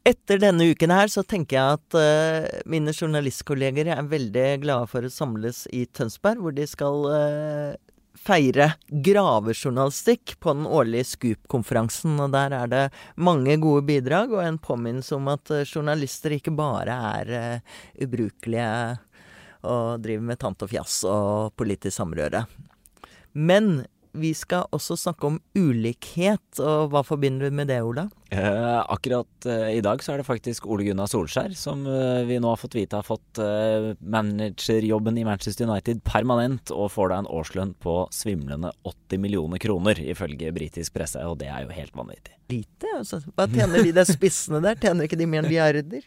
Etter denne uken her så tenker jeg at uh, mine journalistkolleger er veldig glade for å samles i Tønsberg, hvor de skal uh, feire gravejournalistikk på den årlige Scoop-konferansen. Og der er det mange gode bidrag, og en påminnelse om at uh, journalister ikke bare er ubrukelige og driver med tant og fjas og politisk samrøre. Men vi skal også snakke om ulikhet, og hva forbinder du med det, Ola? Eh, akkurat eh, i dag så er det faktisk Ole Gunnar Solskjær som eh, vi nå har fått vite har fått eh, managerjobben i Manchester United permanent, og får da en årslønn på svimlende 80 millioner kroner, ifølge britisk presse, og det er jo helt vanvittig. Lite, altså. Hva tjener de der spissene der? Tjener ikke de milliarder?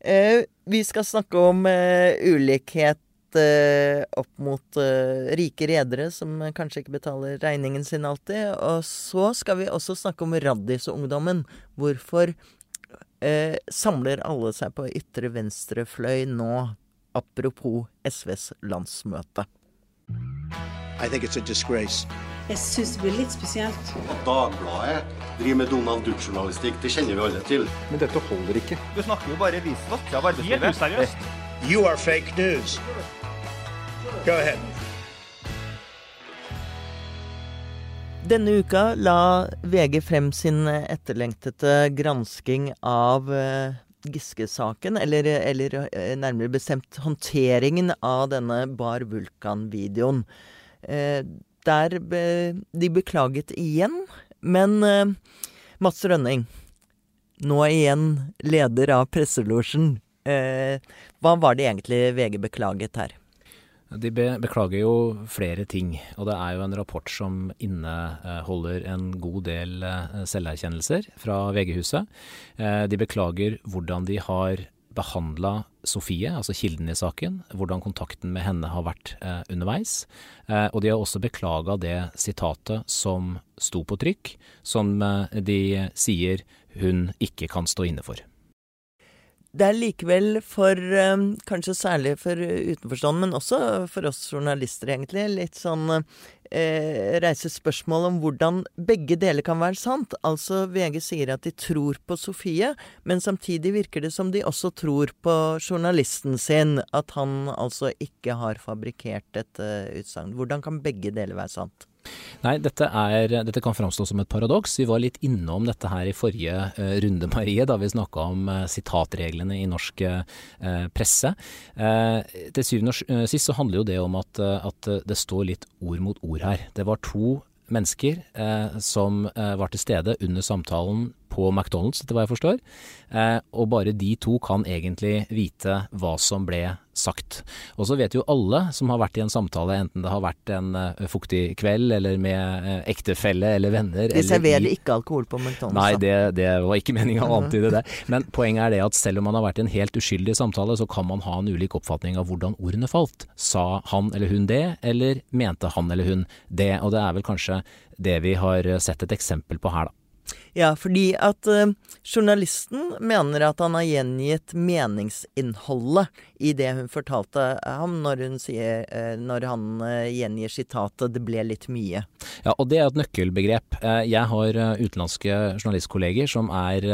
Eh, vi skal snakke om eh, ulikhet eh, opp mot eh, rike redere som kanskje ikke betaler regningen sin alltid. Og så skal vi også snakke om Raddis-ungdommen. Hvorfor eh, samler alle seg på ytre venstre fløy nå? Apropos SVs landsmøte. I think it's a disgrace. Jeg syns det blir litt spesielt. At Dagbladet driver med Donald Duck-journalistikk, det kjenner vi alle til. Men dette holder ikke. Du snakker jo bare visvask. Helt useriøst. You are fake news. Go ahead. Denne uka la VG frem sin etterlengtete gransking av uh, Giske-saken, eller, eller uh, nærmere bestemt håndteringen av denne Bar Vulkan-videoen. Der be, de beklaget igjen, men Mats Rønning, nå igjen leder av presselosjen. hva var det egentlig VG beklaget her? De be beklager jo flere ting, og det er jo en rapport som inneholder en god del eh, selverkjennelser fra VG-huset. Eh, de beklager hvordan de har behandla Sofie, altså kilden i saken, hvordan kontakten med henne har vært eh, underveis. Eh, og de har også beklaga det sitatet som sto på trykk, som eh, de sier hun ikke kan stå inne for. Det er likevel for, um, kanskje særlig for utenforstående, men også for oss journalister, egentlig, litt sånn eh, reise spørsmål om hvordan begge deler kan være sant. Altså, VG sier at de tror på Sofie, men samtidig virker det som de også tror på journalisten sin. At han altså ikke har fabrikkert dette utsagnet. Hvordan kan begge deler være sant? Nei, dette, er, dette, kan framstå som et paradoks. Vi var litt innom dette her i forrige uh, runde, Marie, da vi snakka om uh, sitatreglene i norsk uh, presse. til syvende og sist så handler jo det om at, at, det står litt ord mot ord her. Det var to mennesker som var til stede under samtalen på McDonald's, etter hva jeg forstår. Eh, og bare de to kan egentlig vite hva som ble sagt. Og så vet jo alle som har vært i en samtale, enten det har vært en uh, fuktig kveld eller med uh, ektefelle eller venner De serverer i... ikke alkohol på McDonald's? Nei, det, det var ikke meninga å antyde det. Men poenget er det at selv om man har vært i en helt uskyldig samtale, så kan man ha en ulik oppfatning av hvordan ordene falt. Sa han eller hun det, eller mente han eller hun det? Og det er vel kanskje det vi har sett et eksempel på her, da. Ja, fordi at uh, journalisten mener at han har gjengitt meningsinnholdet i det hun fortalte ham når, hun sier, uh, når han uh, gjengir sitatet 'det ble litt mye'. Ja, og det er et nøkkelbegrep. Jeg har utenlandske journalistkolleger som er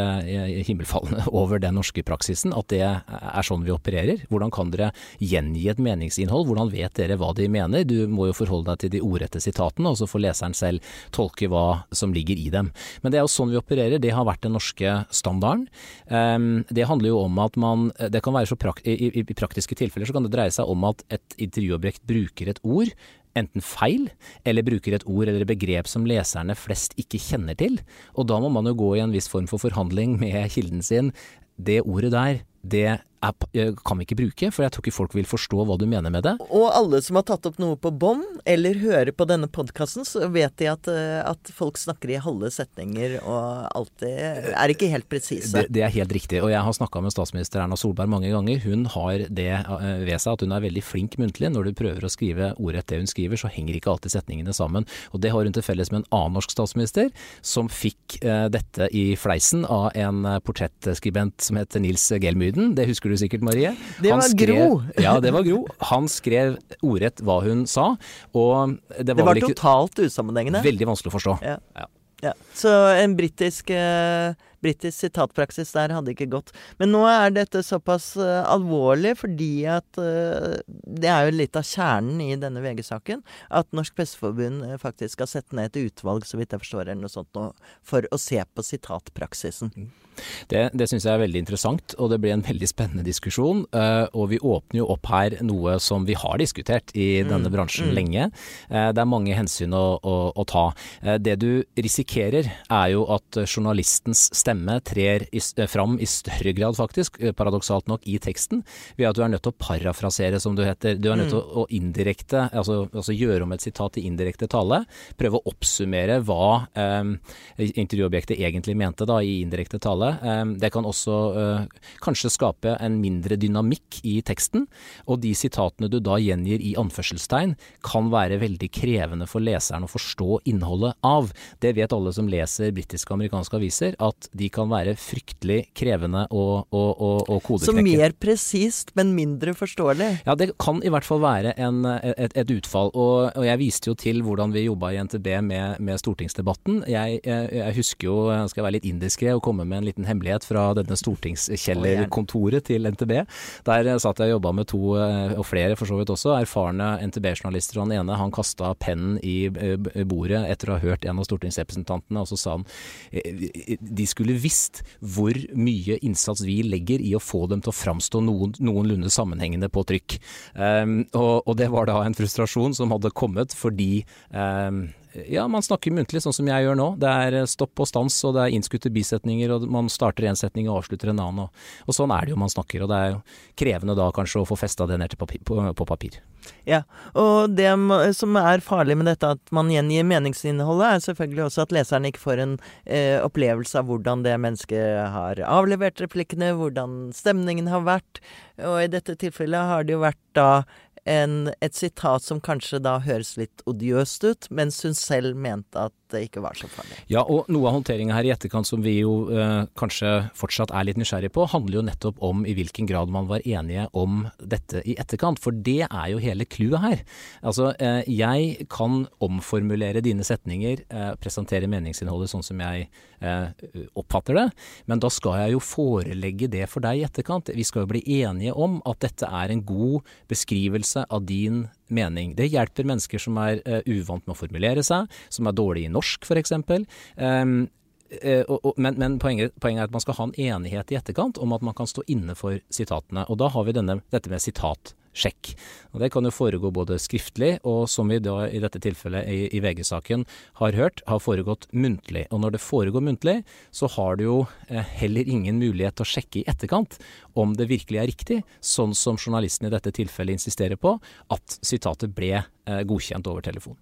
himmelfallende over den norske praksisen, at det er sånn vi opererer. Hvordan kan dere gjengi et meningsinnhold? Hvordan vet dere hva de mener? Du må jo forholde deg til de ordrette sitatene, og så får leseren selv tolke hva som ligger i dem. Men det er jo sånn vi opererer, det har vært den norske standarden. Ehm, det handler jo om at man Det kan være så prakt, i, i, praktiske tilfeller så kan det dreie seg om at et intervjuobjekt bruker et ord enten feil, eller bruker et ord eller begrep som leserne flest ikke kjenner til. Og da må man jo gå i en viss form for forhandling med kilden sin. Det ordet der, det er, kan vi ikke bruke, for jeg tror ikke folk vil forstå hva du mener med det. Og alle som har tatt opp noe på bånd, eller hører på denne podkasten, så vet de at, eh, at, folk snakker i halve setninger og alltid er ikke helt presise. Det, det, er helt riktig. Og jeg har snakka med statsminister Erna Solberg mange ganger. Hun har det eh, ved seg at hun er veldig flink muntlig. Når du prøver å skrive ordrett det hun skriver, så henger ikke alltid setningene sammen. Og det har hun til felles med en annen norsk statsminister, som fikk uh, dette i fleisen av en portrettskribent som heter Nils Gelmyden. Det husker du du sikkert, Marie. Det var skrev, Gro. Ja, det var Gro. Han skrev ordrett hva hun sa, og det var, det var ikke, totalt usammenhengende. Veldig vanskelig å forstå. Ja. ja. Ja, Så en britisk, eh, britisk sitatpraksis der hadde ikke gått. Men nå er dette såpass uh, alvorlig fordi at uh, Det er jo litt av kjernen i denne VG-saken. At Norsk Presseforbund uh, faktisk skal sette ned et utvalg, så vidt jeg forstår, eller noe sånt nå, for å se på sitatpraksisen. Det, det syns jeg er veldig interessant, og det blir en veldig spennende diskusjon. eh, og vi åpner jo opp her noe som vi har diskutert i denne bransjen lenge. Eh, det er mange hensyn å, å, å ta. Eh, det du risikerer er jo at journalistens stemme trer i, fram i større grad, faktisk, paradoksalt nok, i teksten. Ved at du er nødt til å parafrasere, som du heter. Du er nødt til å, å indirekte, altså, altså gjøre om et sitat til indirekte tale. Prøve å oppsummere hva eh, intervjuobjektet egentlig mente da i indirekte tale. Eh, Det kan også eh, kanskje skape en mindre dynamikk i teksten, og de sitatene du da gjengir i anførselstegn kan være veldig krevende for leseren å forstå innholdet av. Det vet alle som leser britiske og amerikanske aviser, at de kan være fryktelig krevende å, å, å, å Så mer presist, men mindre forståelig. Ja, det kan i hvert fall være en, et, et utfall. Og, og jeg viste jo til hvordan vi jobba i NTB med, med stortingsdebatten. Jeg, jeg, jeg husker jo, jeg skal være litt indiskré og komme med en liten hemmelighet fra denne stortingskjellerkontoret til NTB. Der eh, satt jeg og jobba med to, eh, og flere for så vidt også, erfarne NTB-journalister. Og den ene han kasta pennen i eh, bordet etter å ha hørt en av stortingsrepresentantene, og så sa han de skulle visst hvor mye innsats vi legger i å få dem til å framstå noen, noenlunde sammenhengende på trykk. Um, og, og det var da en frustrasjon som hadde kommet fordi um, ja, man snakker muntlig, sånn som jeg gjør nå. Det er stopp og stans, og det er innskutte bisetninger, og man starter en setning og avslutter en annen. Og, og sånn er det jo man snakker, og det er jo krevende da kanskje å få festa det ned til papir, på, på papir. Ja, og det som er farlig med dette at man gjengir meningsinnholdet, er selvfølgelig også at leseren ikke får en eh, opplevelse av hvordan det mennesket har avlevert replikkene, hvordan stemningen har vært. Og i dette tilfellet har det jo vært da en, et sitat som kanskje da høres litt odiøst ut, mens hun selv mente at det ikke var så farlig. Ja, og noe av håndteringa her i etterkant som vi jo eh, kanskje fortsatt er litt nysgjerrig på, handler jo nettopp om i hvilken grad man var enige om dette i etterkant. For det er jo hele clouet her. Altså, eh, jeg kan omformulere dine setninger, eh, presentere meningsinnholdet sånn som jeg eh, oppfatter det, men da skal jeg jo forelegge det for deg i etterkant. Vi skal jo bli enige om at dette er en god beskrivelse av din mening. Det hjelper mennesker som er uh, uvant med å formulere seg, som er dårlige i norsk f.eks. Um, uh, og, men men poenget, poenget er at man skal ha en enighet i etterkant om at man kan stå inne for sitatene. Og da har vi denne, dette med sitatsjekk. Og Det kan jo foregå både skriftlig og som vi da i dette tilfellet i, i VG-saken har hørt, har foregått muntlig. Og når det foregår muntlig, så har du jo eh, heller ingen mulighet til å sjekke i etterkant om det virkelig er riktig, sånn som journalisten i dette tilfellet insisterer på, at sitatet ble eh, godkjent over telefon.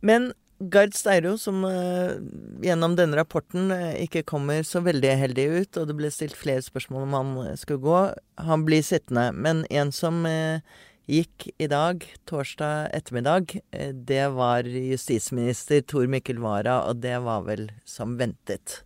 Men Gard Steiro, som uh, gjennom denne rapporten uh, ikke kommer så veldig heldig ut, og det ble stilt flere spørsmål om han eh, skulle gå, han blir sittende. Men en som gikk i dag, torsdag ettermiddag, det var justisminister Tor Mikkel Wara, og det var vel som ventet.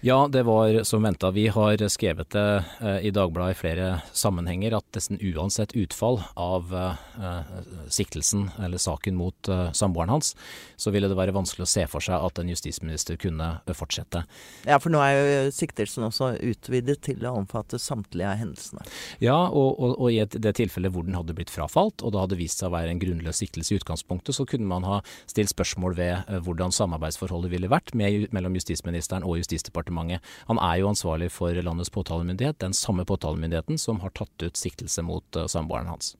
Ja, det var som venta. Vi har skrevet det eh, i Dagbladet i flere sammenhenger at nesten uansett utfall av eh, siktelsen eller saken mot eh, samboeren hans, så ville det være vanskelig å se for seg at en justisminister kunne eh, fortsette. Ja, for nå er jo siktelsen også utvidet til å omfatte samtlige av hendelsene. Ja, og, og, og i et, det tilfellet hvor den hadde blitt frafalt, og det hadde vist seg å være en grunnløs siktelse i utgangspunktet, så kunne man ha stilt spørsmål ved eh, hvordan samarbeidsforholdet ville vært med, mellom justisministeren og Justisdepartementet. Han er jo ansvarlig for landets påtalemyndighet, den samme påtalemyndigheten som har tatt ut siktelse mot eh, samboeren hans.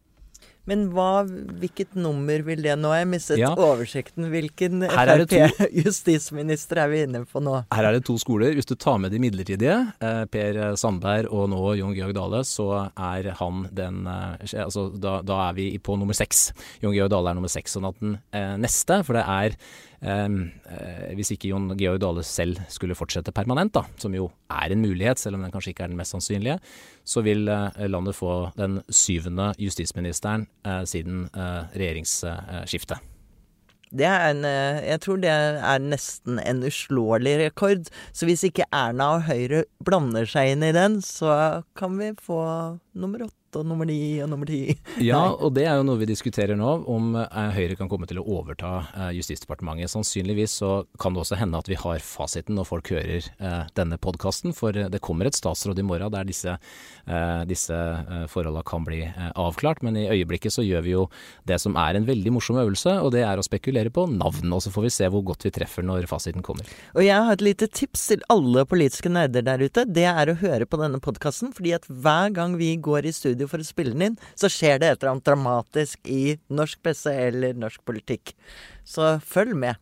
Men hva, hvilket nummer vil det Nå har jeg mistet Ja. oversikten. Hvilken er Frp-justisminister er vi inne på nå? Her er det to skoler. Hvis du tar med de midlertidige, eh, Per Sandberg og nå Jon Georg Dale, så er han den eh, Altså da, da er vi på nummer seks. Jon Georg Dale er nummer seks. Sånn at den eh, neste, for det er Hvis ikke Jon Georg Dale selv skulle fortsette permanent, da, som jo er en mulighet, selv om den kanskje ikke er den mest sannsynlige, så vil eh, landet få den syvende justisministeren eh, siden eh, regjeringsskiftet. Er en, eh, jeg tror det er nesten en uslåelig rekord. Så hvis ikke Erna og Høyre blander seg inn i den, så kan vi få nummer åtte. Og nummer ni og nummer ti. Ja, og det er jo noe vi diskuterer nå, om eh, Høyre kan komme til å overta eh, Justisdepartementet. Sannsynligvis så kan det også hende at vi har fasiten når folk hører eh, denne podkasten, for det kommer et statsråd i morgen der disse, disse forholda kan bli avklart. Men i øyeblikket så gjør vi jo det som er en veldig morsom øvelse, og det er å spekulere på navn. Og så får vi se hvor godt vi treffer når fasiten kommer. Og jeg har et lite tips til alle politiske nerder der ute. Det er å høre på denne podkasten, fordi at hver gang vi går i studio for å spille den inn, så skjer det et eller annet dramatisk i norsk presse eller norsk politikk. Så følg med.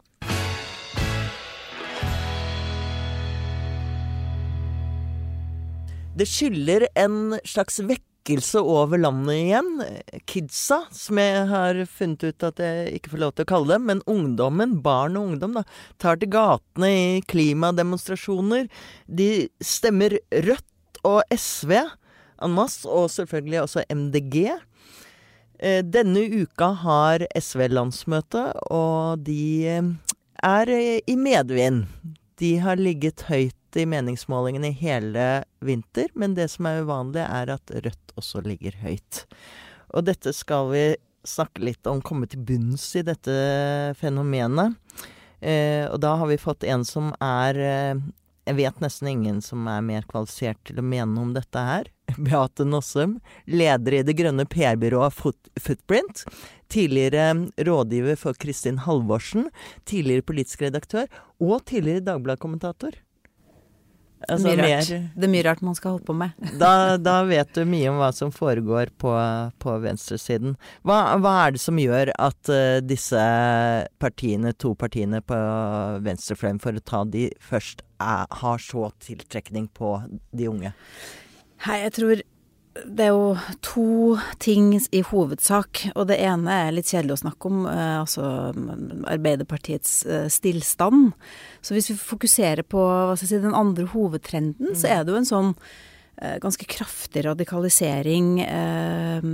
Det skyller en slags vekkelse over landet igjen. Kidsa, som jeg har funnet ut at jeg ikke får lov til å kalle dem, men ungdommen, barn og ungdom, da, tar til gatene i klimademonstrasjoner. De stemmer Rødt og SV en masse, og selvfølgelig også MDG. Eh, Denne uka har SV landsmøte, og de eh, er eh, i medvind. De har ligget høyt i meningsmålingene hele vinter, men det som er uvanlig, er at Rødt også ligger høyt. Og dette skal vi snakke litt om, komme til bunns i dette fenomenet. Eh, og da har vi fått en som er eh, Jeg vet nesten ingen som er mer kvalifisert til å mene om dette her. Beate Nossum, leder i det grønne PR-byrået Foot Footprint. Tidligere rådgiver for Kristin Halvorsen. Tidligere politisk redaktør. Og tidligere Dagbladet-kommentator. Altså. Det er mye rart man skal holde på med. da, da vet du mye om hva som foregår på, på venstresiden. Hva, hva er det som gjør at uh, disse partiene, to partiene på venstrefløyen, for å ta de først, er, har så tiltrekning på de unge? Hei, jeg tror det er jo to ting i hovedsak. Og det ene er litt kjedelig å snakke om, eh, altså Arbeiderpartiets eh, stillstand. Så hvis vi fokuserer på hva skal jeg si, den andre hovedtrenden, så er det jo en sånn eh, ganske kraftig radikalisering eh,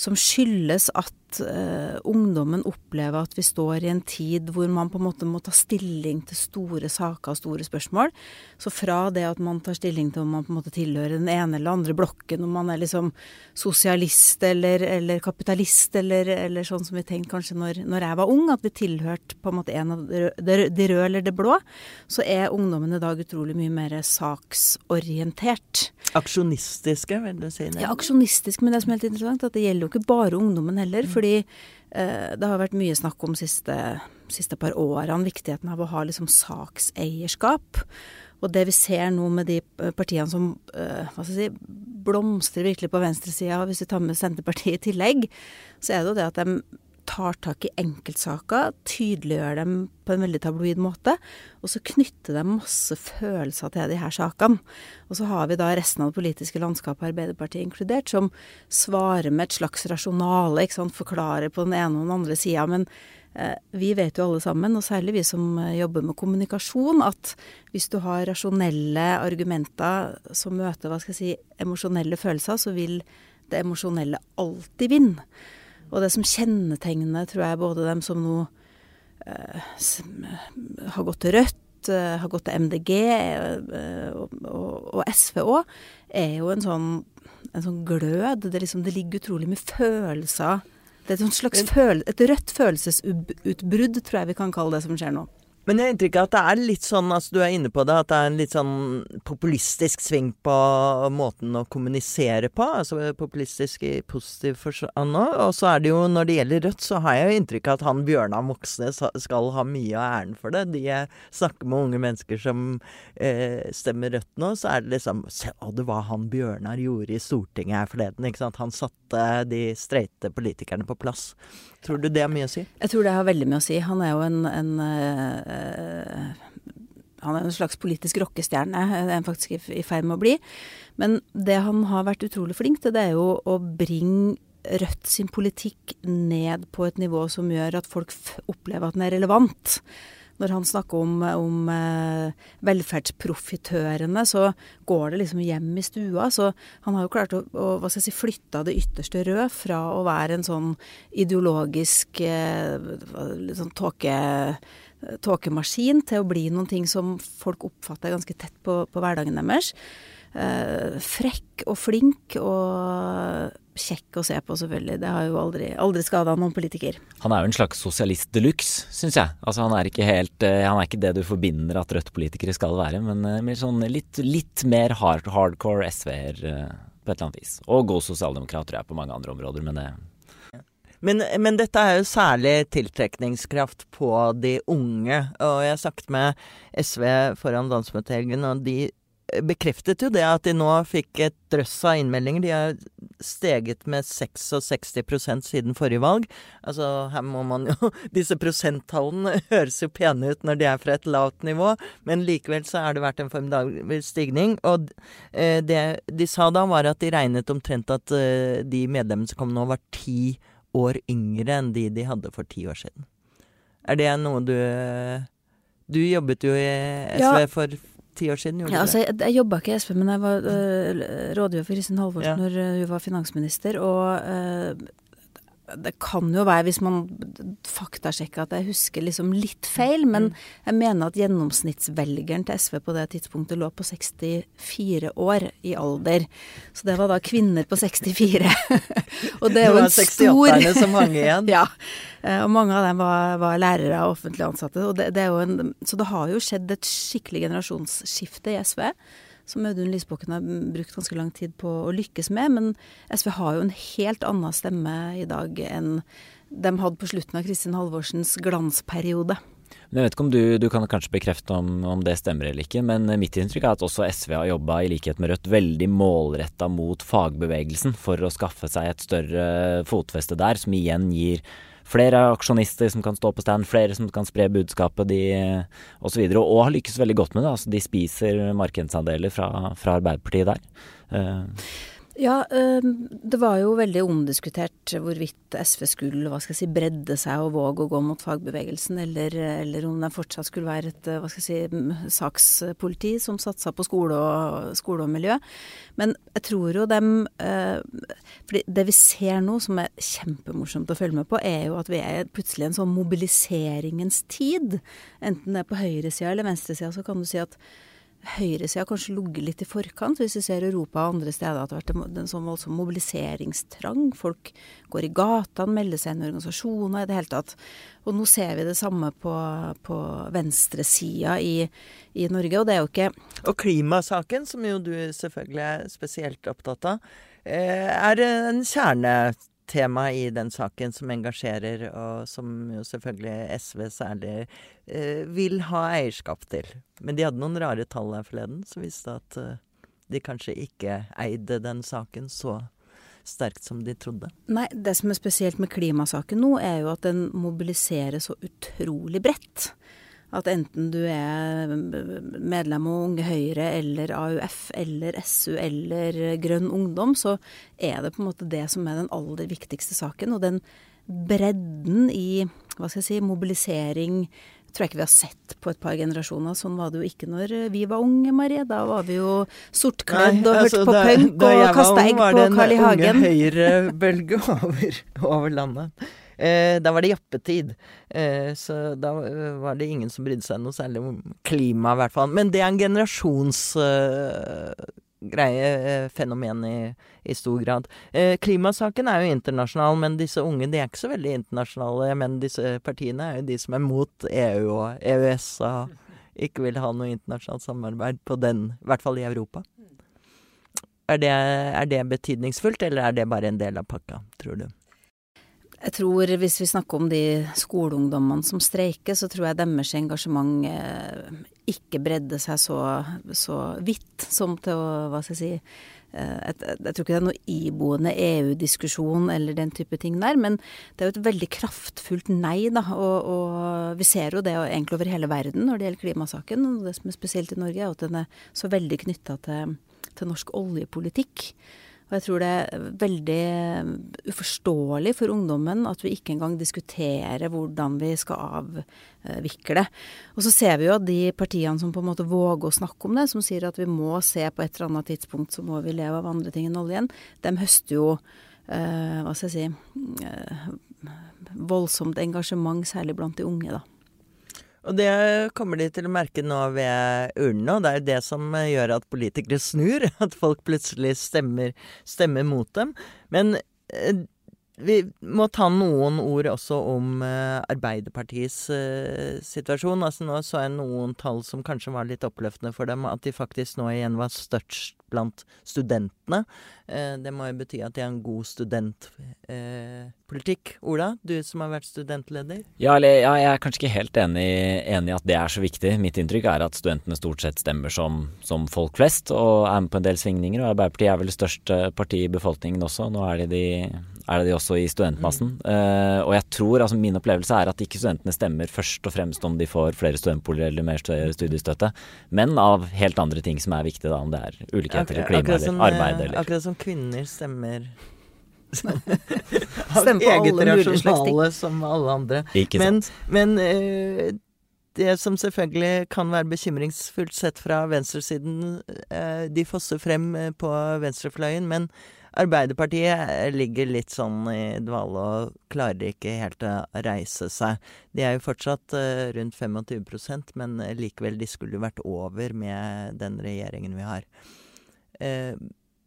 som skyldes at uh, ungdommen opplever at vi står i en tid hvor man på en måte må ta stilling til store saker og store spørsmål. Så fra det at man tar stilling til om man på en måte tilhører den ene eller andre blokken, om man er liksom sosialist eller, eller kapitalist eller, eller sånn som vi tenkte kanskje når, når jeg var ung, at vi tilhørte på en måte en av de røde, de røde eller det blå, så er ungdommen i dag utrolig mye mer saksorientert. Aksjonistiske, vil du si? det? Ja, aksjonistisk, men det som er helt interessant, at det gjelder jo ikke bare ungdommen heller. Fordi eh, det har vært mye snakk om siste, siste par årene viktigheten av å ha liksom sakseierskap. Og det vi ser nå med de partiene som eh, hva skal jeg si, blomstrer virkelig på venstresida, hvis vi tar med Senterpartiet i tillegg, så er det jo det at de tar tak i enkeltsaker, tydeliggjør dem på en veldig tabloid måte, og så knytter de masse følelser til de her sakene. Og så har vi da resten av det politiske landskapet, Arbeiderpartiet inkludert, som svarer med et slags rasjonale, ikke sant, forklarer på den ene og den andre sida. Men eh, vi vet jo alle sammen, og særlig vi som eh, jobber med kommunikasjon, at hvis du har rasjonelle argumenter som møter, hva skal jeg si, emosjonelle følelser, så vil det emosjonelle alltid vinne. Og det som kjennetegner, tror jeg, både dem som nå eh, som, har gått til Rødt, eh, har gått til MDG eh, og, og, og, SV òg, er jo en sånn, en sånn glød. Det, liksom, det, ligger utrolig mye følelser Det er et slags føl et rødt følelsesutbrudd, tror jeg vi kan kalle det som skjer nå. Men jeg har inntrykk av at det er litt sånn, altså du er inne på det, at det er en litt sånn populistisk sving på måten å kommunisere på. Altså populistisk i positiv forstand òg. Og så er det jo, når det gjelder Rødt, så har jeg jo inntrykk av at han Bjørnar Moxnes skal ha mye av æren for det. De jeg snakker med unge mennesker som eh, stemmer Rødt nå, så er det liksom Se å, det var han Bjørnar gjorde i Stortinget her forleden, ikke sant. Han satte de streite politikerne på plass. Tror du det har mye å si? Jeg tror det har veldig mye å si. Han er jo en, en han er en slags politisk rockestjerne, er han faktisk i ferd med å bli. Men det han har vært utrolig flink til, det er jo å bringe Rødt sin politikk ned på et nivå som gjør at folk opplever at den er relevant. Når han snakker om, om eh, velferdsprofitørene, så går det liksom hjem i stua. Så han har jo klart å, å hva skal jeg si, flytta det ytterste rød fra å være en sånn ideologisk eh, sånn tåke tåkemaskin til å bli noen ting som folk oppfatter ganske tett på, på hverdagen deres. Eh, frekk og flink og kjekk å se på, selvfølgelig. Det har jo aldri, aldri skada noen politiker. Han er jo en slags sosialist de luxe, syns jeg. Altså han er ikke helt eh, Han er ikke det du forbinder at Rødt-politikere skal være, men eh, mer sånn litt, litt mer hard, hardcore SV-er på et eller annet vis. Og god sosialdemokrat, tror jeg, på mange andre områder, men det men, men, dette er jo særlig tiltrekningskraft på de unge. Og jeg har sagt med SV foran landsmøtehelgen, og de bekreftet jo det at de nå fikk et drøss av innmeldinger. De har steget med 66 siden forrige valg. Altså, her må man jo Disse prosenttallene høres jo pene ut når de er fra et lavt nivå, men likevel så har det vært en formidabel stigning. Og eh, det de sa da, var at de regnet omtrent at eh, de medlemmene som kom nå, var ti år yngre enn de de hadde for ti år siden. Er det noe du Du jobbet jo i SV ja. for ti år siden? ja, altså, jeg, jeg jobba ikke i SV, men jeg var uh, rådgiver for Kristin Halvorsen ja. når hun var finansminister. Og øh, det kan jo være, hvis man faktasjekker, at jeg husker liksom litt feil, men mm. jeg mener at gjennomsnittsvelgeren til SV på det tidspunktet lå på 64 år i alder. Så det var da kvinner på 64. og det er jo en stor Det var 68-erne som hang igjen. ja. Eh, og mange av dem var, var lærere og offentlig ansatte. Og det, det en, så det har jo skjedd et skikkelig generasjonsskifte i SV som Audun Lysbakken har brukt ganske lang tid på å lykkes med. Men SV har jo en helt annen stemme i dag enn de hadde på slutten av Kristin Halvorsens glansperiode. Jeg vet ikke om du, du kan kanskje bekrefte om, om, det stemmer eller ikke, men mitt inntrykk er at også SV har jobba i likhet med Rødt veldig målretta mot fagbevegelsen for å skaffe seg et større fotfeste der, som igjen gir flere aksjonister som kan stå på stand, flere som kan spre budskapet de osv. Og, og har lykkes veldig godt med det. Altså, de spiser markedsandeler fra, fra Arbeiderpartiet der. Uh, ja, det var jo veldig omdiskutert hvorvidt SV skulle hva skal jeg si, bredde seg og våge å gå mot fagbevegelsen, eller, eller om det fortsatt skulle være et hva skal jeg si, sakspoliti som satsa på skole og, skole og, miljø. Men jeg tror jo dem For det vi ser nå som er kjempemorsomt å følge med på, er jo at vi er plutselig en sånn mobiliseringens tid. Enten det er på høyresida eller venstresida, så kan du si at høyresida kanskje ligget litt i forkant. Hvis vi ser Europa og andre steder at det har vært en sånn voldsom mobiliseringstrang. Folk går i gatene, melder seg inn i organisasjoner i det hele tatt. Og nå ser vi det samme på, på venstresida i, i, Norge, og det er jo ikke Og klimasaken, som jo du selvfølgelig er spesielt opptatt av, eh, er en kjerne tema i den saken som engasjerer, og som jo selvfølgelig SV særlig eh, vil ha eierskap til. Men de hadde noen rare tall her forleden som viste at eh, de kanskje ikke eide den saken så sterkt som de trodde. Nei, det som er spesielt med klimasaken nå, er jo at den mobiliserer så utrolig bredt. At enten du er medlem av Unge Høyre eller AUF eller SU eller Grønn Ungdom, så er det på en måte det som er den aller viktigste saken. Og den bredden i hva skal jeg si, mobilisering tror jeg ikke vi har sett på et par generasjoner. Sånn var det jo ikke når vi var unge, Marie. Da var vi jo sortkledd og altså, hørte på punk og kasta egg på Carl I. Hagen. Da jeg var ung, var det en unge høyrebølge over, over landet. Eh, da var det jappetid. Eh, så da var det ingen som brydde seg noe særlig om klima, i hvert fall. Men det er en generasjonsgreie, eh, fenomen i, i, stor grad. Eh, klimasaken er jo internasjonal, men disse unge de er ikke så veldig internasjonale. Men disse partiene er jo de som er mot EU og EØS og ikke vil ha noe internasjonalt samarbeid på den, i hvert fall i Europa. Er det, er det betydningsfullt, eller er det bare en del av pakka, tror du? Jeg tror hvis vi snakker om de skoleungdommene som streiker, så tror jeg deres engasjement eh, ikke bredde seg så, så vidt som til å Hva skal jeg si eh, jeg, jeg, tror ikke det er noe iboende EU-diskusjon eller den type ting der, men det er jo et veldig kraftfullt nei, da. Og, og, vi ser jo det egentlig over hele verden når det gjelder klimasaken. Og det som er spesielt i Norge, er at den er så veldig knytta til, til norsk oljepolitikk. Og jeg tror det er veldig uforståelig for ungdommen at vi ikke engang diskuterer hvordan vi skal avvikle. Og så ser vi jo at de partiene som på en måte våger å snakke om det, som sier at vi må se på et eller annet tidspunkt så må vi leve av andre ting enn oljen, de høster jo eh, hva skal jeg si eh, voldsomt engasjement, særlig blant de unge, da. Og det kommer de til å merke nå ved urnene, og det er jo det som gjør at politikere snur. At folk plutselig stemmer, stemmer mot dem. Men eh, vi må ta noen ord også om eh, Arbeiderpartiets eh, situasjon. Altså Nå så jeg noen tall som kanskje var litt oppløftende for dem. At de faktisk nå igjen var størst blant studentene. Eh, det må jo bety at det er en god studentpolitikk. Ola, du som har vært studentleder? Ja, eller, ja, jeg er kanskje ikke helt enig, enig i at det er så viktig. Mitt inntrykk er at studentene stort sett stemmer som, som folk flest, og er med på en del svingninger. Og Arbeiderpartiet er vel det største partiet i befolkningen også. Nå er det de er det de også i studentmassen. Mm. Uh, og jeg tror, altså min opplevelse er at ikke studentene stemmer først og fremst om de får flere studentboliger eller mer studiestøtte, men av helt andre ting som er viktige, da, om det er ulikheter eller klima eller arbeid eller Akkurat som kvinner stemmer Stemmer på alle mulige som alle andre. Ikke Men, sant. men uh, det som selvfølgelig kan være bekymringsfullt sett fra venstresiden, uh, de fosser frem eh, på venstrefløyen, men Arbeiderpartiet ligger litt sånn i dvale og klarer ikke helt å reise seg. De er jo fortsatt uh, rundt 25% men likevel, de skulle jo vært over med den regjeringen vi har. Eh,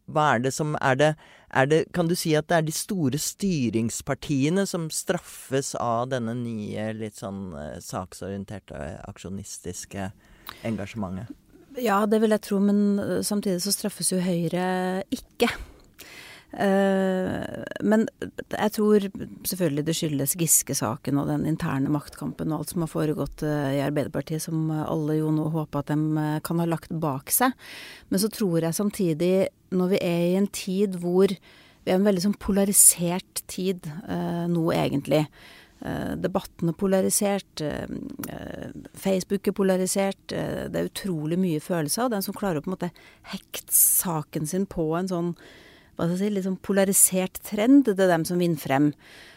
hva er det som er det, er det Kan du si at det er de store styringspartiene som straffes av denne nye, litt sånn eh, saksorienterte, aksjonistiske engasjementet? Ja, det vil jeg tro, men eh, samtidig så straffes jo Høyre ikke. Eh, men jeg tror selvfølgelig det skyldes Giske-saken og den interne maktkampen og alt som har foregått eh, i Arbeiderpartiet, som alle jo nå håper at de eh, kan ha lagt bak seg. Men så tror jeg samtidig, når vi er i en tid hvor vi er en veldig sånn polarisert tid nå, egentlig. Debatten er polarisert, Facebook er polarisert. Det er utrolig mye følelser. Og den som klarer å på en måte hekte saken sin på en sånn hva skal jeg si, litt sånn polarisert trend, det er dem som vinner frem.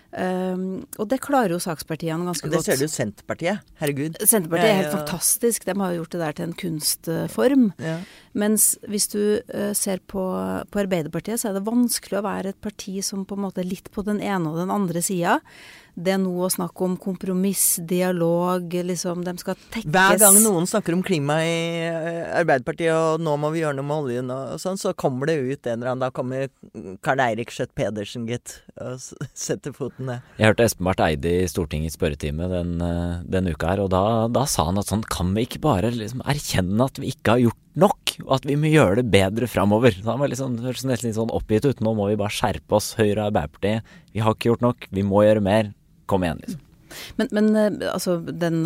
Um, og det klarer jo sakspartiene ganske Og det ser du Senterpartiet. Herregud. Senterpartiet er helt fantastisk. De har jo gjort det der til en kunstform. Ja. Mens hvis du eh, ser på, på Arbeiderpartiet, så er det vanskelig å være et parti som på en måte er litt på den ene og den andre sida. Det er noe å snakke om kompromiss, dialog, liksom De skal tekkes Hver gang noen snakker om klima i eh, Arbeiderpartiet, og nå må vi gjøre noe med oljen og sånn, så kommer det ut en eller annen Da kommer Karl Eirik Skjøtt Pedersen, gitt, og setter foten ned. Jeg hørte Espen Barth Eide i Stortingets spørretime den, eh, den uka her, og da, da sa han at sånn kan vi ikke bare liksom erkjenne at vi ikke har gjort nok, og at vi må gjøre det bedre framover. Så han var hørtes nesten litt sånn oppgitt ut. Nå må vi bare skjerpe oss, Høyre og Arbeiderpartiet. Vi har ikke gjort nok, vi må gjøre mer. Kom igjen, liksom. Men, men eh, altså den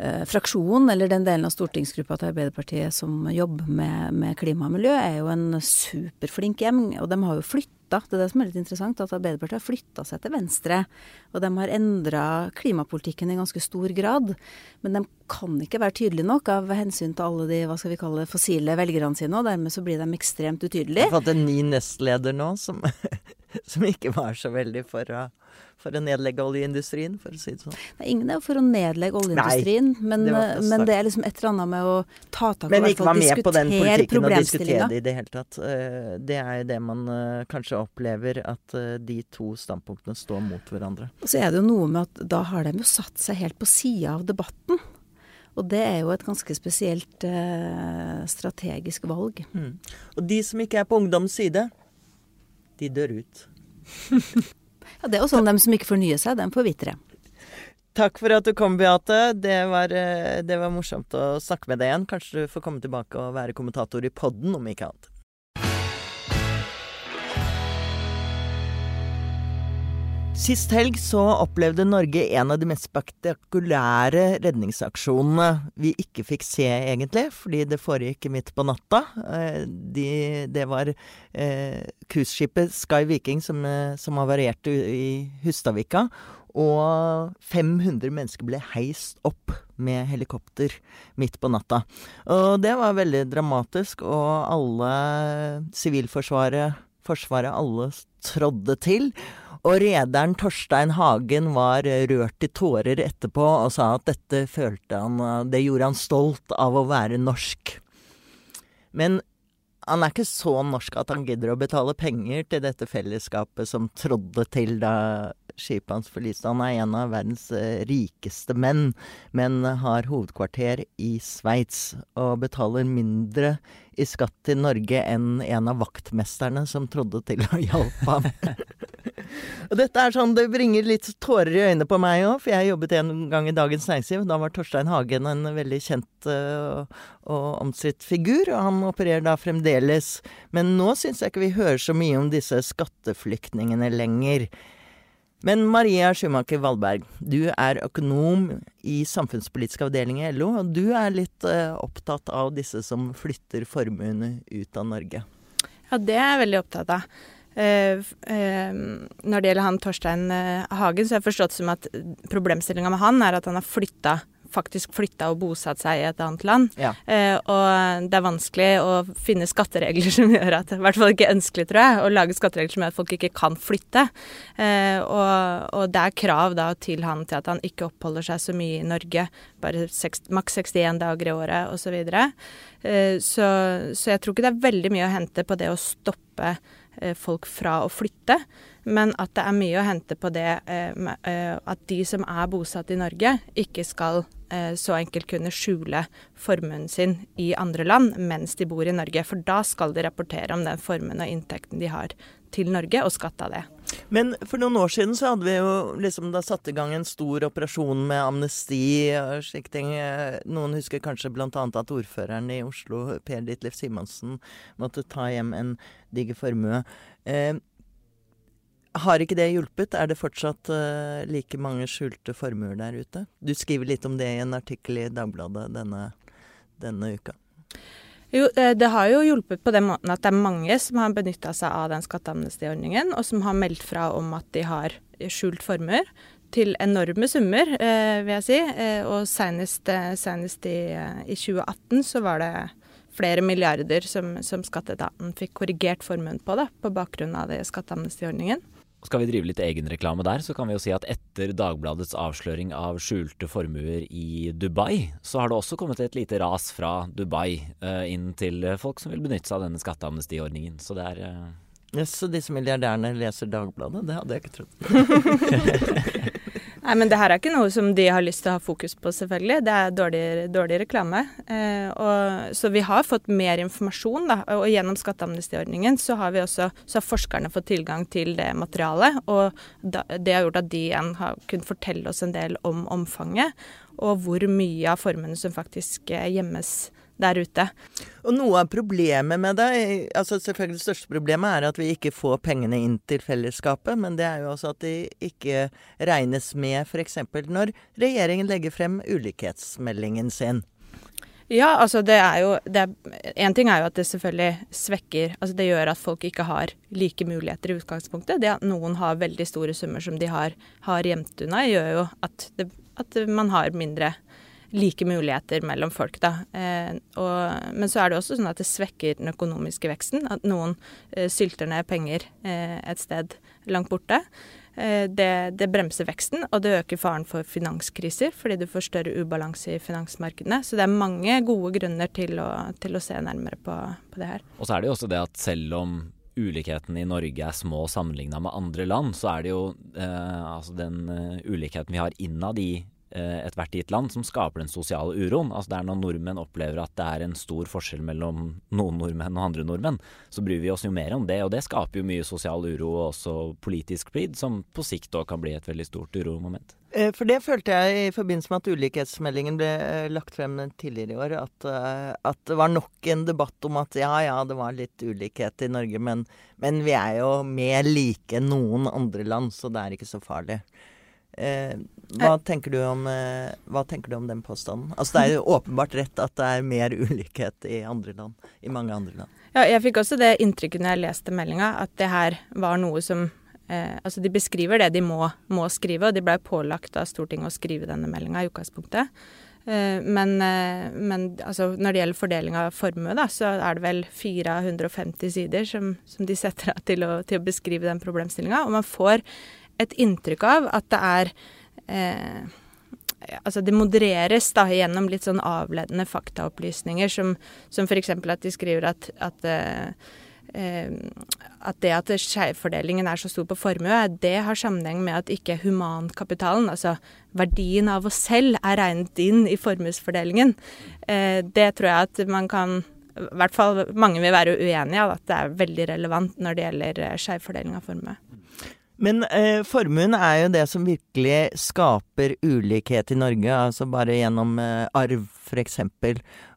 eh, fraksjonen, eller den delen av stortingsgruppa til Arbeiderpartiet som jobber med, med klima og miljø, er jo en superflink gjeng. Og de har jo flytta, det er det som er litt interessant, at Arbeiderpartiet har flytta seg til venstre. Og de har endra klimapolitikken i ganske stor grad. Men de kan ikke være tydelige nok av hensyn til alle de hva skal vi kalle fossile velgerne sine, og dermed så blir de ekstremt utydelige. Jeg fant en ny nestleder nå som, som ikke var så veldig for å, for å nedlegge oljeindustrien, for å si det sånn. Er ingen er jo for å nedlegge oljeindustrien, men, det men det er liksom et eller annet med å ta tak i Men ikke være med på den politikken og diskutere det i det hele tatt. Eh, Det er jo det man eh, kanskje opplever, at eh, de to standpunktene står mot hverandre. Og så er det jo noe med at da har de jo satt seg helt på sida av debatten. Og det er jo et ganske spesielt eh, strategisk valg. Mm. Og de som ikke er på ungdoms side, de dør ut. Ja, Det er jo sånn dem som ikke fornyer seg, dem forvitrer. Takk for at du kom, Beate. Det var, eh, det var morsomt å snakke med deg igjen. Kanskje du får komme tilbake og være kommentator i podden, om ikke annet. Sist helg så opplevde Norge en av de mest spektakulære redningsaksjonene vi ikke fikk se, egentlig, fordi det foregikk midt på natta. Eh, De, det var eh, cruiseskipet Sky Viking som, eh, som havarerte i Hustadvika. Og 500 mennesker ble heist opp med helikopter midt på natta. Og det var veldig dramatisk, og alle Sivilforsvaret, Forsvaret, alle trådde til. Og rederen Torstein Hagen var rørt i tårer etterpå og sa at dette følte han Det gjorde han stolt av å være norsk. Men han er ikke så norsk at han gidder å betale penger til dette fellesskapet som trådde til da skipet hans forliste. Han er en av verdens eh, rikeste menn, men har hovedkvarter i Sveits og betaler mindre i skatt til Norge enn en av vaktmesterne som trodde til å hjelpe ham. og dette er sånn, Det bringer litt tårer i øynene på meg òg, for jeg jobbet en gang i Dagens Næringsliv. Da var Torstein Hagen en veldig kjent uh, og omstridt figur, og han opererer da fremdeles. Men nå syns jeg ikke vi hører så mye om disse skatteflyktningene lenger. Men Maria Schumacher Wallberg, du er økonom i samfunnspolitisk avdeling i LO, og du er litt uh, opptatt av disse som flytter formuene ut av Norge? Ja, det er jeg veldig opptatt av. Uh, uh, når det gjelder han Torstein Hagen, så har jeg forstått som at problemstillinga med han er at han har flytta faktisk flytta og bosatt seg i et annet land. Ja. Eh, og det er vanskelig å finne skatteregler som gjør at I hvert fall ikke ønskelig, tror jeg, å lage skatteregler som gjør at folk ikke kan flytte. Eh, og, og, det er krav da til han til at han ikke oppholder seg så mye i Norge, bare 6, maks 61 dager i året osv. Så, videre. eh, så Så jeg tror ikke det er veldig mye å hente på det å stoppe eh, folk fra å flytte. Men at det er mye å hente på det eh, eh, at de som er bosatt i Norge, ikke skal Eh, så enkelt kunne skjule formuen sin i andre land mens de bor i Norge. For da skal de rapportere om den formuen og inntekten de har til Norge, og skatte av det. Men for noen år siden så hadde vi jo liksom da satt i gang en stor operasjon med amnesti og slike ting. Noen husker kanskje bl.a. at ordføreren i Oslo, Per Ditlev Simonsen, måtte ta hjem en diger formue. Eh, har ikke det hjulpet? Er det fortsatt eh, like mange skjulte formuer der ute? Du skriver litt om det i en artikkel i Dagbladet denne, denne uka. Jo, eh, det har jo hjulpet på den måten at det er mange som har benytta seg av den skatteamnestiordningen, og som har meldt fra om at de har skjult formuer til enorme summer, eh, vil jeg si. Eh, og senest, senest i, i, 2018 så var det flere milliarder som, som skatteetaten fikk korrigert formuen på, da, på bakgrunn av skatteamnestiordningen. Skal vi drive litt egenreklame der, så kan vi jo si at etter Dagbladets avsløring av skjulte formuer i Dubai, så har det også kommet et lite ras fra Dubai uh, inn til folk som vil benytte seg av denne skatteamnestiordningen. Så det er uh... yes, Så disse milliardærene leser Dagbladet? Det hadde jeg ikke trodd. Nei, men det her er ikke noe som de har lyst til å ha fokus på, selvfølgelig. Det er dårlig, dårlig reklame. Eh, og, så vi har fått mer informasjon, da. Og gjennom skatteamnestiordningen så har vi også, så har forskerne fått tilgang til det materialet. Og da, det har gjort at de igjen har kunnet fortelle oss en del om omfanget, og hvor mye av formene som faktisk eh, gjemmes der ute. Og noe av problemet med det, altså selvfølgelig det største problemet er at vi ikke får pengene inn til fellesskapet, men det er jo også at de ikke regnes med f.eks. når regjeringen legger frem ulikhetsmeldingen sin. Ja, altså det er jo En ting er jo at det selvfølgelig svekker Altså det gjør at folk ikke har like muligheter i utgangspunktet. Det at noen har veldig store summer som de har, har gjemt unna, gjør jo at, det, at man har mindre like muligheter mellom folk, da. Eh, og, men så er det også sånn at det svekker den økonomiske veksten. At noen eh, sylter ned penger eh, et sted langt borte. Eh, det, det, bremser veksten, og det øker faren for finanskriser, fordi du får større ubalanse i finansmarkedene. Så det er mange gode grunner til å, til å se nærmere på, på det her. Og så er det jo også det at selv om ulikheten i Norge er små sammenligna med andre land, så er det jo eh, altså den uh, ulikheten vi har innad i Eh, ethvert gitt land som skaper den sosiale uroen. Altså Det er når nordmenn opplever at det er en stor forskjell mellom noen nordmenn og andre nordmenn, så bryr vi oss jo mer om det. Og det skaper jo mye sosial uro og også politisk splid, som på sikt òg kan bli et veldig stort uromoment. Eh, for det følte jeg i forbindelse med at ulikhetsmeldingen ble eh, lagt frem tidligere i år, at, at, det var nok en debatt om at ja ja, det var litt ulikhet i Norge, men, men vi er jo mer like enn noen andre land, så det er ikke så farlig. Eh, hva, tenker om, eh, hva, tenker du om, den påstanden? Altså Det er jo åpenbart rett at det er mer ulikhet i andre land, i mange andre land. Ja, jeg fikk også det inntrykket når jeg leste meldinga, at det her var noe som eh, Altså de beskriver det de må, må skrive, og de blei pålagt av Stortinget å skrive denne meldinga i utgangspunktet. Eh, men, eh, men altså, når det gjelder fordeling av formue, da, så er det vel 450 sider som, som de setter av til, til, å beskrive den problemstillinga. Og man får et inntrykk av at det er eh, Altså det modereres da gjennom litt sånn avledende faktaopplysninger, som, som f.eks. at de skriver at, at eh, eh, at det at skjevfordelingen er så stor på formue, det har sammenheng med at ikke humankapitalen, altså verdien av oss selv, er regnet inn i formuesfordelingen. Eh, det tror jeg at man kan i hvert fall mange vil være uenige av at det er veldig relevant når det gjelder eh, skjevfordeling av formue. Men eh, formuen er jo det som virkelig skaper ulikhet i Norge, altså bare gjennom eh, arv f.eks.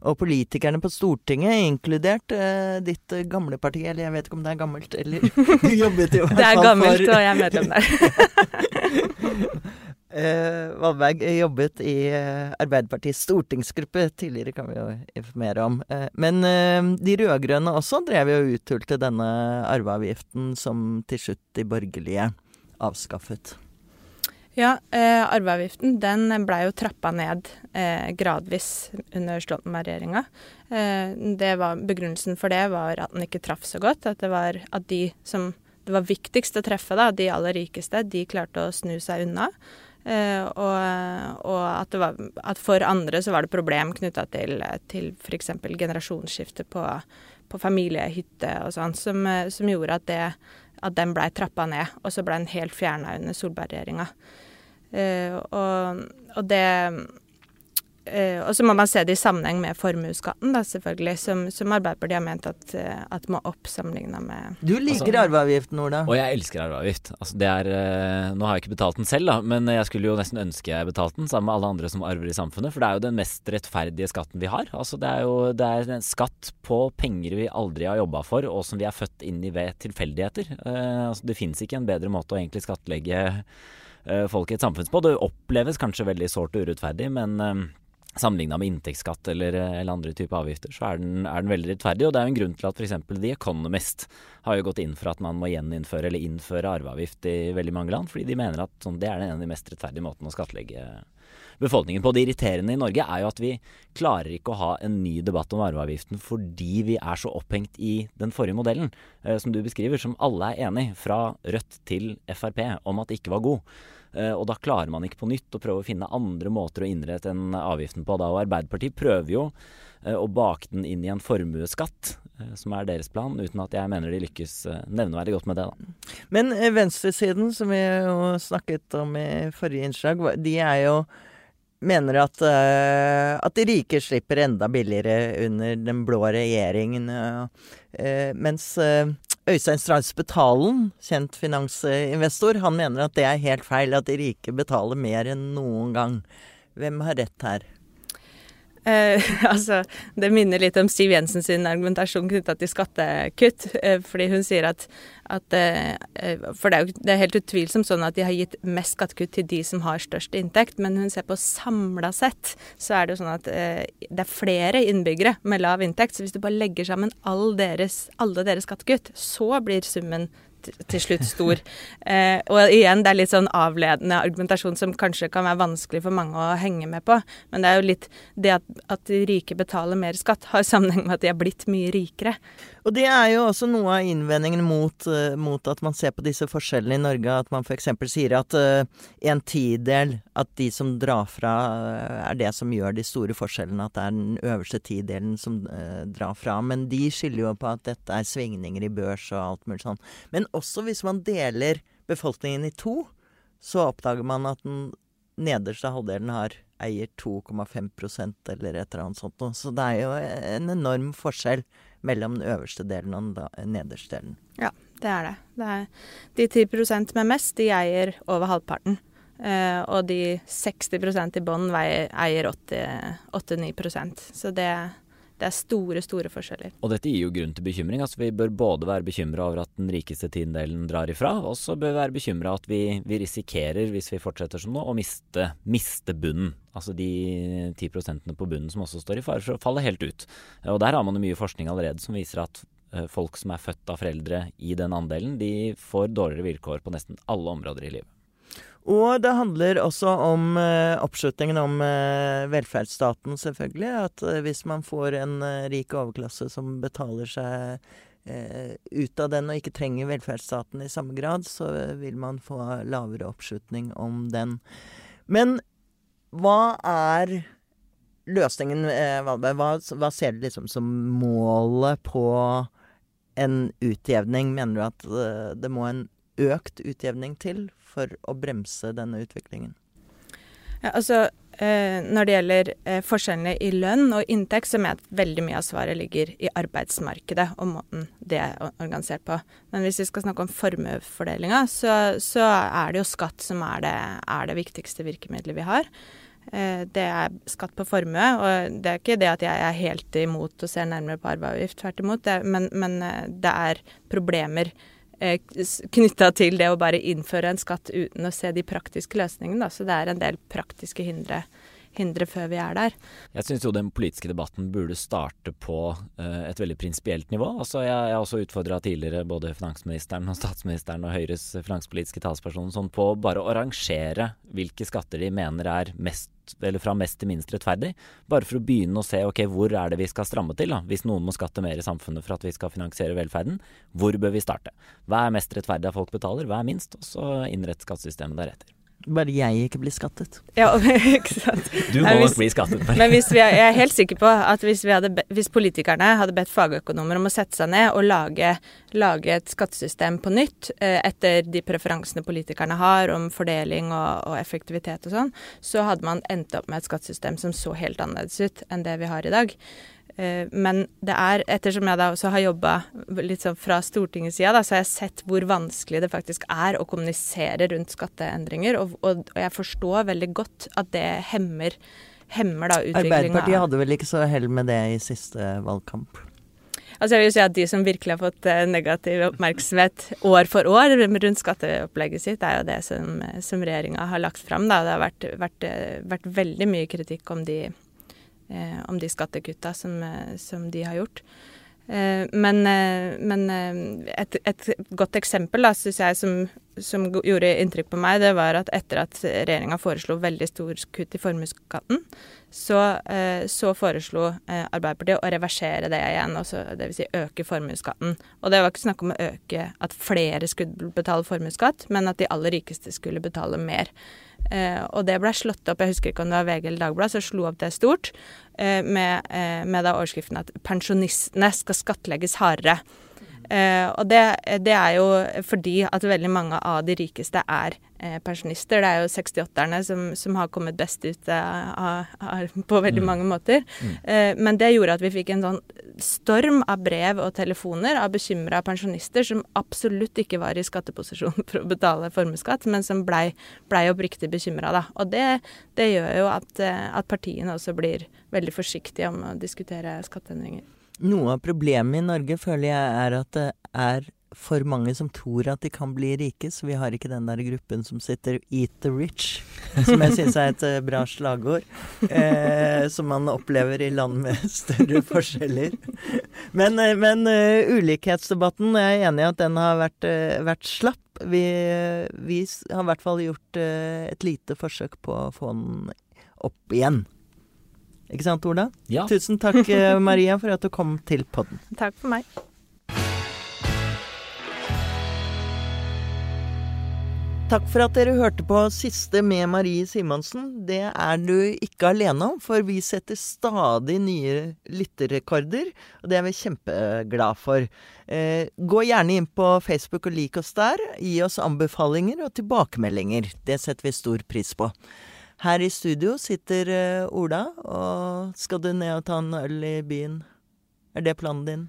Og politikerne på Stortinget, inkludert eh, ditt gamle parti, eller jeg vet ikke om det er gammelt, eller du jobbet jo i hvert fall for Det er gammelt, og jeg er medlem der. Eh, Valberg jobbet i eh, Arbeiderpartiets stortingsgruppe tidligere, kan vi jo informere om. Eh, men de rød-grønne også drev jo og uthulte denne arveavgiften som til slutt de borgerlige avskaffet. Ja, arveavgiften den blei jo trappa ned gradvis under Stoltenberg-regjeringa. begrunnelsen for det var at den ikke traff så godt. At det var at de som det var viktigst å treffe, da, de aller rikeste, de klarte å snu seg unna. Uh, og, og at, var, at, for andre så var det problem knytta til, til f.eks. generasjonsskifte på, på familiehytte og sånn, som, som, gjorde at, det, at den blei trappa ned. Og så blei den helt fjerna under Solberg-regjeringa. Uh, og, og, det Uh, og så må man se det i sammenheng med formuesskatten, da, selvfølgelig, som, som, Arbeiderpartiet har ment at, uh, at må opp sammenligna med Du liker altså, arveavgiften, Ola? Og jeg elsker arveavgift. Altså, det er uh, Nå har jeg ikke betalt den selv, da, men jeg skulle jo nesten ønske jeg betalte den sammen med alle andre som arver i samfunnet. For det er jo den mest rettferdige skatten vi har. Altså, det er jo det er en skatt på penger vi aldri har jobba for, og som vi er født inn i ved tilfeldigheter. altså, det fins ikke en bedre måte å egentlig skattlegge folk i et samfunn på. Det oppleves kanskje veldig sårt og urettferdig, men Sammenligna med inntektsskatt eller, eller, andre typer avgifter, så er den, er den, veldig rettferdig. Og det er jo en grunn til at f.eks. The Economist har jo gått inn for at man må gjeninnføre eller innføre arveavgift i veldig mange land, fordi de mener at sånn, det er en av de mest rettferdige måtene å skattlegge befolkningen på. Det irriterende i Norge er jo at vi klarer ikke å ha en ny debatt om arveavgiften fordi vi er så opphengt i den forrige modellen, eh, som du beskriver, som alle er enig, fra Rødt til Frp, om at det ikke var god. Eh, og da klarer man ikke på nytt å prøve å finne andre måter å innrette den avgiften på. Da. Og Arbeiderpartiet prøver jo eh, å bake den inn i en formuesskatt, eh, som er deres plan, uten at jeg mener de lykkes nevneverdig godt med det. Da. Men venstresiden, som vi jo snakket om i forrige innslag, de er jo mener at, at de rike slipper enda billigere under den blå regjeringen. Mens Øystein Strauss Betalen, kjent finansinvestor, han mener at det er helt feil, at de rike betaler mer enn noen gang. Hvem har rett her? Eh, altså, det minner litt om Siv Jensen sin argumentasjon knytta til skattekutt. Eh, fordi hun sier at, at eh, eh, For det er jo det er helt utvilsomt sånn at de har gitt mest skattekutt til de som har størst inntekt, men hun ser på samla sett, så er det jo sånn at eh, det er flere innbyggere med lav inntekt. Så hvis du bare legger sammen all deres, alle deres skattekutt, så blir summen til slutt stor. Eh, og igjen, det er litt sånn avledende argumentasjon som kanskje kan være vanskelig for mange å henge med på. Men det er jo litt det at, at de rike betaler mer skatt, har sammenheng med at de har blitt mye rikere. Og det er jo også noe av innvendingen mot, uh, mot at man ser på disse forskjellene i Norge. At man f.eks. sier at uh, en tidel, at de som drar fra, uh, er det som gjør de store forskjellene. At det er den øverste tidelen som drar fra. Men de skylder jo på at dette er svingninger i børs og alt mulig sånn. Men også hvis man deler befolkningen i to, så oppdager man at den nederste halvdelen har eier 2,5% eller et eller annet sånt Så det er jo en enorm forskjell mellom den øverste delen og den nederste delen. Ja, det er det. det er de 10% med mest, de eier over halvparten. Eh, og de 60% i bånn eier 8-9 Så det, det er store, store forskjeller. Og dette gir jo grunn til bekymring. Altså, vi bør både være bekymra over at den rikeste tiendedelen drar ifra, og så bør vi være bekymra at vi, vi, risikerer, hvis vi fortsetter som nå, å miste, miste bunnen. Altså de ti prosentene på bunnen som også står i fare for å falle helt ut. Og der har man jo mye forskning allerede som viser at eh, folk som er født av foreldre i den andelen, de får dårligere vilkår på nesten alle områder i livet. Og det handler også om eh, oppslutningen om eh, velferdsstaten, selvfølgelig. At uh, hvis man får en rik overklasse som betaler seg ut av den og ikke trenger velferdsstaten i samme grad, så vil man få lavere oppslutning om den. Men hva er løsningen, Valberg? Hva, hva ser du liksom som målet på en utjevning? Mener du at eh, det må en økt utjevning til for å bremse denne utviklingen? Ja, altså, eh, Når det gjelder eh, forskjellene i lønn og inntekt, så mener jeg at veldig mye av svaret ligger i arbeidsmarkedet og måten det er organisert på. Men hvis vi skal snakke om formuefordelinga, så, så, er det jo skatt som er det, er det viktigste virkemidlet vi har. Eh, det er skatt på formue, og det er ikke det at jeg er helt imot og ser nærmere på arveavgift, tvert imot, men, men det er problemer knytta til det å bare innføre en skatt uten å se de praktiske løsningene. Så det er en del praktiske hindre, hindre før vi er der. Jeg syns jo den politiske debatten burde starte på uh, et veldig prinsipielt nivå. Altså, jeg har også utfordra tidligere både finansministeren og statsministeren og Høyres finanspolitiske talsperson sånn på bare å rangere hvilke skatter de mener er mest eller fra mest til minst rettferdig. Bare for å begynne å se ok, hvor er det vi skal stramme til. da? Hvis noen må skatte mer i samfunnet for at vi skal finansiere velferden, hvor bør vi starte? Hva er mest rettferdig at folk betaler, hva er minst? Og så innrette skattesystemet deretter. Bare jeg ikke blir skattet. Ja, ikke sant. Du må nok bli skattet. Men hvis vi, jeg er helt sikker på at hvis, hadde, hvis, politikerne hadde bedt fagøkonomer om å sette seg ned og lage, lage et skattesystem på nytt eh, etter de preferansene politikerne har om fordeling og, og, effektivitet og sånn, så hadde man endt opp med et skattesystem som så helt annerledes ut enn det vi har i dag. Eh, men det er, ettersom jeg da også har jobba litt sånn fra Stortingets side, da, så har jeg sett hvor vanskelig det faktisk er å kommunisere rundt skatteendringer. Og, og, og jeg forstår veldig godt at det hemmer, hemmer da utviklinga Arbeiderpartiet hadde vel ikke så hell med det i siste valgkamp? Altså jeg vil si at De som virkelig har fått eh, negativ oppmerksomhet år for år rundt skatteopplegget sitt, det er jo det som, som regjeringa har lagt fram. Da. Det har vært, vært, vært veldig mye kritikk om de Eh, om de skattekutta som, eh, som, de har gjort. Eh, men, men et, et, godt eksempel da, synes jeg som, som, gjorde inntrykk på meg, det var at etter at regjeringa foreslo veldig stor kutt i formuesskatten, så, så, foreslo Arbeiderpartiet å reversere det igjen, altså dvs. Si øke formuesskatten. Og det var ikke snakk om å øke at flere skulle betale formuesskatt, men at de aller rikeste skulle betale mer. Eh, og det ble slått opp, jeg husker ikke om det var VG eller Dagbladet, så slo opp det stort, eh, med, eh, med da overskriften at pensjonistene skal skattlegges hardere. Eh, og det, det, er jo fordi at veldig mange av de rikeste er eh, pensjonister. Det er jo 68-erne som, som, har kommet best ut av, av, på veldig mm. mange måter. Mm. Eh, men det gjorde at vi fikk en sånn storm av brev og telefoner av bekymra pensjonister som absolutt ikke var i skatteposisjon for å betale formuesskatt, men som blei ble oppriktig bekymra. Og det, det, gjør jo at, at partiene også blir veldig forsiktige om å diskutere skatteendringer. Noe av problemet i Norge føler jeg er at det er for mange som tror at de kan bli rike, så vi har ikke den der gruppen som sitter 'eat the rich', som jeg syns er et eh, bra slagord. Eh, som man opplever i land med større forskjeller. Men, eh, men uh, ulikhetsdebatten, jeg er enig i at den har vært, vært slapp. Vi, vi, har i hvert fall gjort et lite forsøk på å få den opp igjen. Ikke sant, Ola? Ja. Tusen takk, eh, Maria, for at du kom til podden. Takk for meg. Takk for at dere hørte på siste med Marie Simonsen. Det er du ikke alene om, for vi setter stadig nye lytterrekorder, og det er vi kjempeglade for. Eh, gå gjerne inn på Facebook og lik oss der. Gi oss anbefalinger og tilbakemeldinger. Det setter vi stor pris på. Her i studio sitter uh, Ola, og skal du ned og ta en øl i byen? Er det planen din?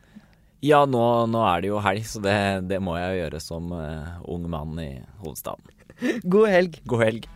Ja, nå, nå er det jo helg, så det, det må jeg jo gjøre som uh, ung mann i hovedstaden. God helg. God helg.